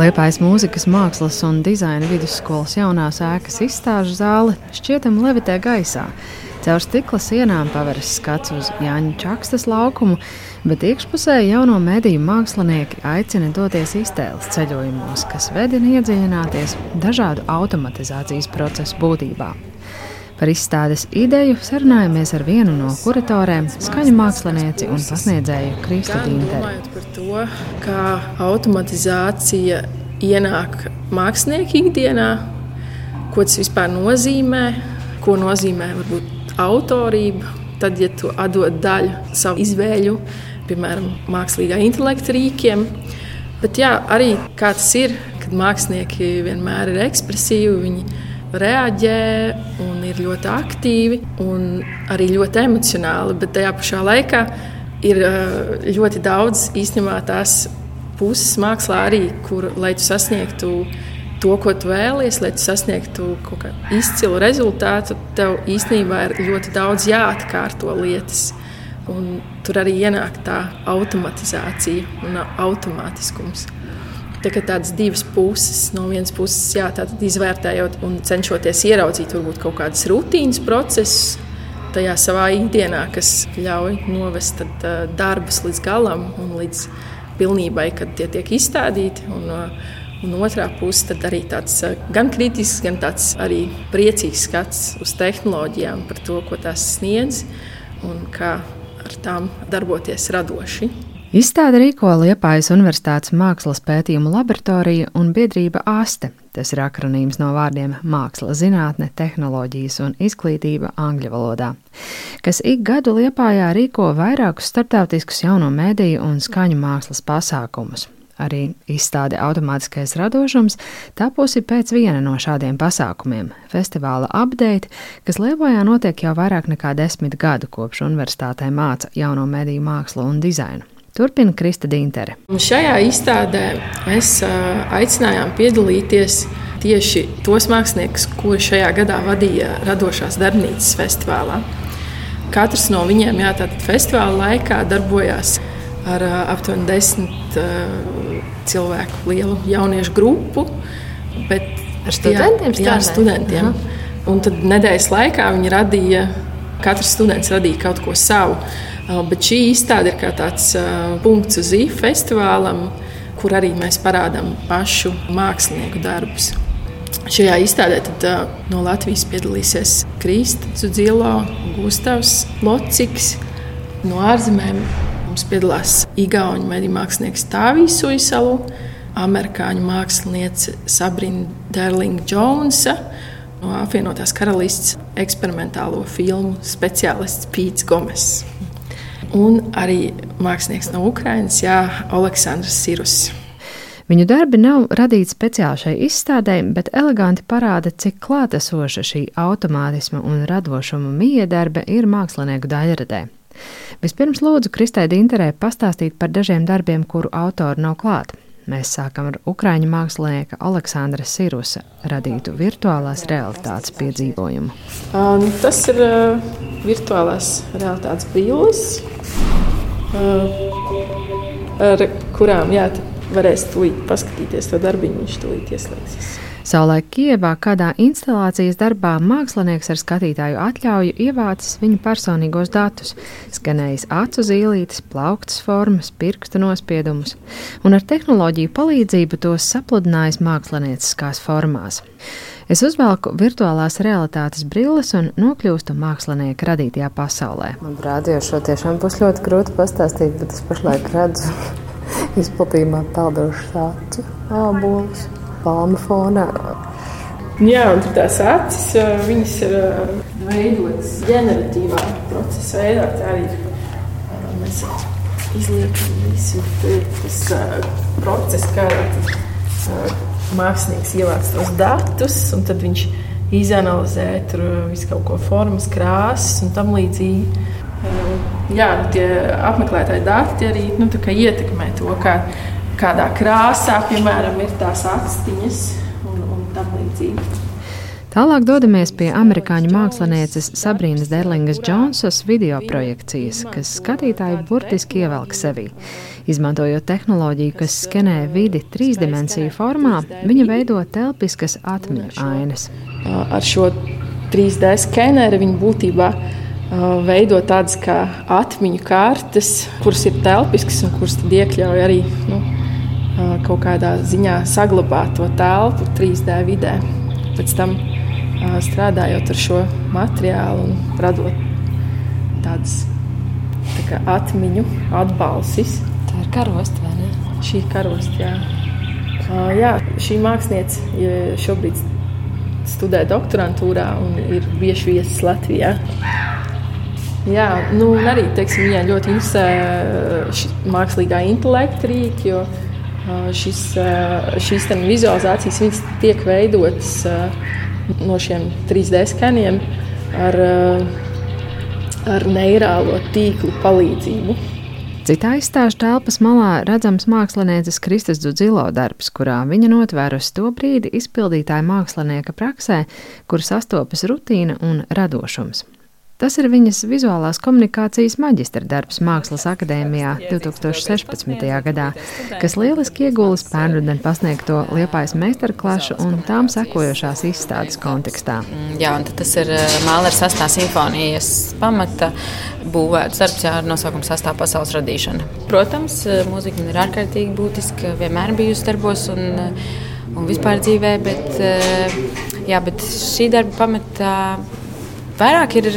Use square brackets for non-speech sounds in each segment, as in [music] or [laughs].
Liepājas mūzikas, mākslas un dizaina vidusskolas jaunās ēkas izstāžu zāle šķietami levitē gaisā. Caur stikla sienām paveras skats uz Jāņa Čakstas laukumu, bet iekšpusē jauno mediju mākslinieki aicina doties iztēles ceļojumos, kas vedina iedziļināties dažādu automatizācijas procesu būtībā. Par izstādes ideju sarunājamies ar vienu no kuratoriem, skaņu mākslinieci un pasniedzēju Dīnteru. Runājot par to, kā automatizācija ienāk mākslinieka ikdienā, ko tas vispār nozīmē, ko nozīmē varbūt autorība, tad, ja tu atdod daļu savu izvēļu, piemēram, mākslīgā intelekta rīkiem, bet jā, arī kā tas ir, kad mākslinieki vienmēr ir ekspresīvi, viņi reaģē un ir ļoti aktīvi un arī ļoti emocionāli. Bet tajā pašā laikā ir eh, ļoti daudz īstenībā tās puses mākslā arī, kur, lai tu sasniegtu to, ko tu vēlies, lai tu sasniegtu kaut kādu izcilu rezultātu, tev īstenībā ir ļoti daudz jāatkārto lietas. Un tur arī ienāk tā automatizācija un automātiskums. Tā kā tādas divas puses, no vienas puses, jā, izvērtējot un cenšoties ieraudzīt varbūt kaut kādas rutīnas procesus tajā savā ikdienā, kas ļauj novest tad, darbus līdz galam un līdz pilnībai, kad tie tiek izstādīti. Un, uh, Un otrā puse arī tāds gan kritisks, gan tāds arī priecīgs skats uz tehnoloģijām, par to, ko tās sniedz un kā ar tām darboties radoši. Izstāde rīko Liepājas Universitātes mākslas pētījumu laboratorija un biedrība ASTE. Tas ir akronīms no vārdiem māksla, zinātne, tehnoloģijas un izglītība angļu valodā, kas ik gadu Liepājā rīko vairākus starptautiskus jauno mēdīju un skaņu mākslas pasākumus. Arī izstāde Automātiskais radošums tapusi pēc viena no šādiem pasākumiem - festivāla update, kas Liepājā notiek jau vairāk nekā desmit gadu kopš universitātē māca jauno mediju mākslu un dizainu. Turpina Krista Dīntere. Šajā izstādē mēs aicinājām piedalīties tieši tos māksliniekus, kuri šajā gadā vadīja radošās darbnīcas festivālā. Katrs no viņiem jā, festivāla laikā darbojās ar aptuveni desmit cilvēku lielu jauniešu grupu. Ar studentiem? Jā, jā ar studentiem. Aha. Un tad nedēļas laikā viņi radīja, katrs students radīja kaut ko savu. Bet šī izstāde ir kā tāds punkts uz īfu festivālam, kur arī mēs parādām pašu mākslinieku darbus. Šajā izstādē tad, no Latvijas piedalīsies Kristus Zilo, Gustavs Lociks. No ārzemēm mums piedalās Igaunijas mediju mākslinieks Tāvijas Uisalu, amerikāņu māksliniece Sabrina Derlinga Jonesa, no apvienotās karalists eksperimentālo filmu speciālists Pīts Gomes un arī mākslinieks no Ukrainas, Aleksandrs Sirus. Viņu darbi nav radīti speciāli šai izstādē, bet eleganti parāda, cik klātesoša šī automātisma un radošuma miedarbe ir mākslinieku daļradē. Vispirms lūdzu Kristai Dinterē pastāstīt par dažiem darbiem, kuru autori nav klāti. Mēs sākam ar ukrāņu mākslinieka Aleksandra Sirusa radītu virtuālās realitātes piedzīvojumu. Um, tas ir uh, virtuālās realitātes brilles, uh, ar kurām jā, varēs tūlīt paskatīties to darbiņu, viņš tūlīt ieslēgsies. Savulaik Kievā kādā instalācijas darbā mākslinieks ar skatītāju atļauju ievācis viņa personīgos datus, skanējis acu zīlītes, plauktas formas, pirkstu nospiedumus, un ar tehnoloģiju palīdzību tos sapludinājis mākslinieciskās formās. Es uzvelku virtuālās realitātes brilles un nokļūstu mākslinieka radītajā pasaulē. Man rādīja, šo tiešām būs ļoti grūti pastāstīt, bet es pašlaik redzu [laughs] izplatījumā peldošus acu ābolus palmu fonā. Jā, un tās acis viņas ir veidotas ģeneratīvā procesa veidā. Tā arī mēs izliekam visu tas process, kādā mākslinieks ievāc tos datus, un tad viņš izanalizē tur visu kaut ko formas, krāsas un tam līdzīgi. Jā, nu, tie apmeklētāji dati arī nu, ietekmē to, kā kādā krāsā, piemēram, ir tās atstiņas un, un tam līdzīgi. Tālāk dodamies pie amerikāņu mākslinieces Sabrīnas Derlingas Džonsas video projekcijas, kas skatītāju burtiski ievelk sevī. Izmantojot tehnoloģiju, kas skenē vidi trīsdimensiju formā, viņa veido telpiskas atmiņu ainas. Ar šo 3D skeneri viņa būtībā veido tādas kā atmiņu kartes, kuras ir telpiskas un kuras iekļauj arī nu, kaut kādā ziņā saglabāt to telpu 3D vidē. Pēc tam strādājot ar šo materiālu un radot tādas tā kā atmiņu atbalsis karosta, vai ne? Šī ir karosta, jā. Jā, šī mākslinieca šobrīd studē doktorantūrā un ir bieži viesis Latvijā. Jā, nu, arī teiksim, viņai ļoti interesē mākslīgā intelekta rīki, jo šis, šīs vizualizācijas tiek veidotas no šiem 3D skaniem ar, ar neirālo tīklu palīdzību. Citā izstāžu telpas malā redzams mākslinieces Kristas Dudzilo darbs, kurā viņa notvērusi to brīdi izpildītāja mākslinieka praksē, kur sastopas rutīna un radošums. Tas ir viņas vizuālās komunikācijas maģistra darbs Mākslas akadēmijā 2016. gadā, kas lieliski iegulis pērnruden pasniegto liepais meistarklašu un tām sekojošās izstādes kontekstā. Mm, jā, tas ir eh, Mālera sastā simfonijas pamata būvēts darbs, ar nosaukumu sastāv pasaules radīšana. Protams, eh, mūzika ir ārkārtīgi būtiska, vienmēr bijusi darbos un, eh, un vispār dzīvē, bet, jā, bet šī darba pamatā vairāk ir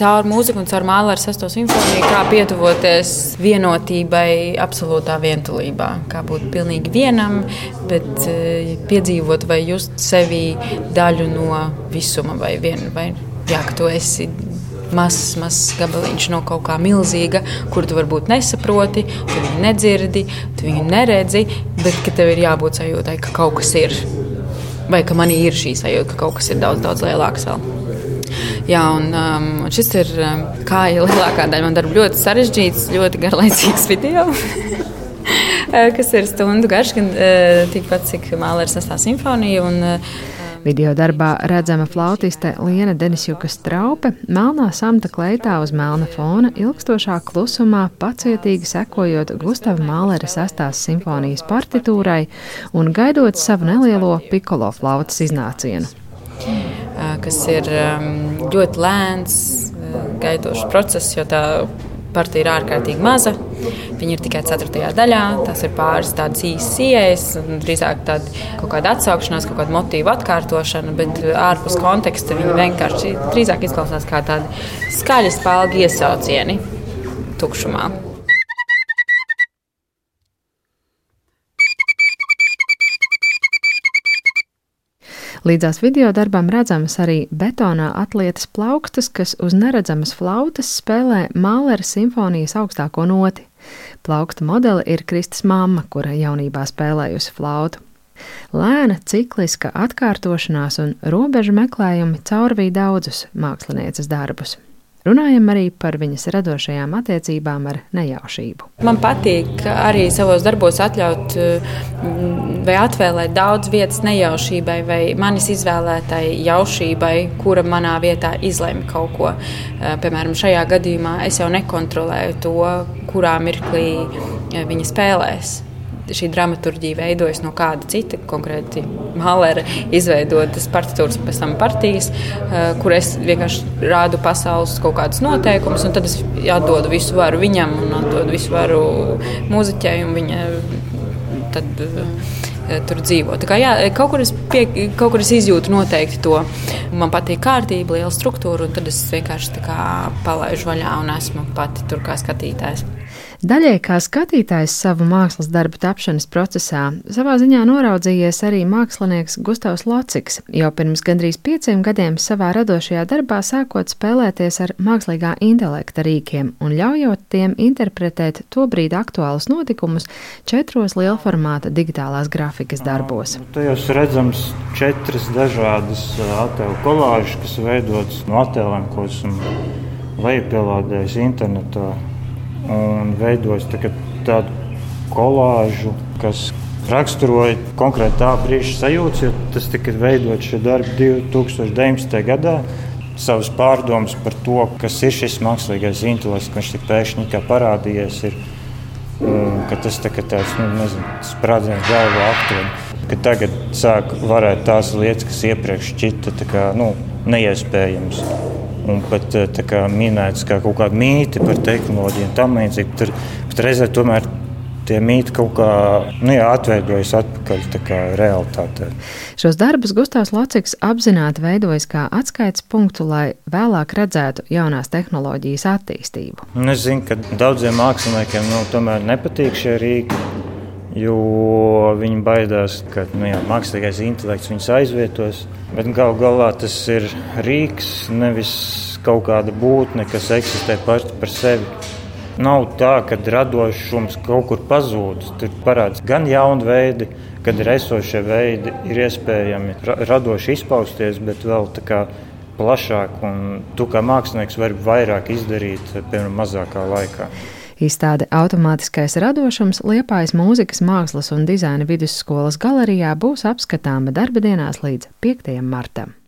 caur mūziku un caur mālu ar sesto simfoniju, kā pietuvoties vienotībai, absolūtā vientulībā. Kā būt pilnīgi vienam, bet e, piedzīvot vai just sevi daļu no visuma, vai, vien, vai jā, ka tu esi mazs, mazs gabaliņš no kaut kā milzīga, kur tu varbūt nesaproti, tu viņu nedzirdi, tu viņu neredzi, bet tev ir jābūt sajūtai, ka kaut kas ir vai ka manī ir šī sajūta, ka kaut kas ir daudz, daudz lielāks vēl. Jā, un um, šis ir um, kā jau lielākā daļa man darba ļoti sarežģīts, ļoti garlaicīgs video. [laughs] kas ir stundu garš, gan uh, tikpat cik Mālera sastāvā simfonija. Un, uh, Video darbā redzama flautiste Liena Denisjuka straupe, melnā samta kleitā uz melna fona, ilgstošā klusumā, pacietīgi sekojot Gustava Mālera sastās simfonijas partitūrai un gaidot savu nelielo pikolo flautas iznācienu. Kas ir ļoti lēns, gaidošs process, jo tā partija ir ārkārtīgi maza. Viņa ir tikai 4. daļā. Tas ir pāris tādas īsas ieejas, drīzāk tāda kaut kāda atsaukšanās, kaut kāda motīva atkārtošana, bet ārpus konteksta viņa vienkārši drīzāk izklausās kā tādi skaļi spēlīgi iesaucieni tukšumā. Līdzās video darbam redzamas arī betonā atlietas plaukstas, kas uz neredzamas flautas spēlē Mālera simfonijas augstāko noti. Plaukta modeli ir Kristas mamma, kura jaunībā spēlējusi flautu. Lēna, cikliska atkārtošanās un robežu meklējumi caurvīja daudzus mākslinieces darbus. Runājam arī par viņas radošajām attiecībām ar nejaušību. Man patīk arī savos darbos atļaut mm, vai atvēlēt daudz vietas nejaušībai vai manis izvēlētai jaušībai, kura manā vietā izlemj kaut ko. Eh, piemēram, šajā gadījumā es jau nekontrolēju to, kurā mirklī eh, viņa spēlēs šī dramaturgija veidojas no kāda cita, konkrēti Mālera izveidotas partitūras pēc tam partijas, eh, kur es vienkārši rādu pasaules kaut kādus noteikumus, un tad es atdodu visu varu viņam un atdodu visu varu mūziķei, un viņa tad eh, tur dzīvo. Tā kā, jā, kaut, kur pie, kaut kur es izjūtu noteikti to. Man patīk kārtība, liela struktūra, un tad es vienkārši palaidu vaļā un esmu pati tur kā skatītājs. Daļai kā skatītājs savu mākslas darbu tapšanas procesā savā ziņā noraudzījies arī mākslinieks Gustavs Lociks, jau pirms gandrīz pieciem gadiem savā radošajā darbā sākot spēlēties ar mākslīgā intelekta rīkiem un ļaujot tiem interpretēt to brīdi aktuālus notikumus četros lielformāta digitālās grafikas darbos. Tajos redzams četras dažādas attēlu kolāžas, kas veidotas no attēliem, ko esam lejupielādējuši internetā un veidojas tā, tādu kolāžu, kas raksturoja konkrēti tā brīža sajūtas, jo tas tika veidots šie darbi 2019. gadā. Savas pārdomas par to, kas ir šis mākslīgais intelekts, ka viņš tik pēkšņi parādījies, ir, ka tas tā tāds nu, nezinu, sprādziens galvā aptuveni. Tagad sāk varēt tās lietas, kas iepriekš šķita kā, nu, neiespējamas. Un pat kā, minēts kā kaut kāda mīte par tehnoloģiju un tam līdzīgi. Tur reizē tomēr tie mīti kaut kā nu, jā, atveidojas atpakaļ realitātē. Šos darbus Gustavs Lociks apzināti veidojis kā atskaites punktu, lai vēlāk redzētu jaunās tehnoloģijas attīstību. Nu, es zinu, ka daudziem māksliniekiem nu, tomēr nepatīk šie rīki. Jo viņi baidās, ka nu, jā, mākslīgais intelekts viņus aizvietos. Bet galu galā tas ir rīks, nevis kaut kāda būtne, kas eksistē pati par sevi. Nav tā, ka radošums kaut kur pazūd. Tur parādās gan jauni veidi, kad ir esošie veidi, ir iespējami radoši izpausties, bet vēl tā kā plašāk. Un tu kā mākslinieks vari vairāk izdarīt, piemēram, mazākā laikā. Izstāde Automātiskais radošums Liepājas mūzikas, mākslas un dizaina vidusskolas galerijā būs apskatāma darba dienās līdz 5. martam.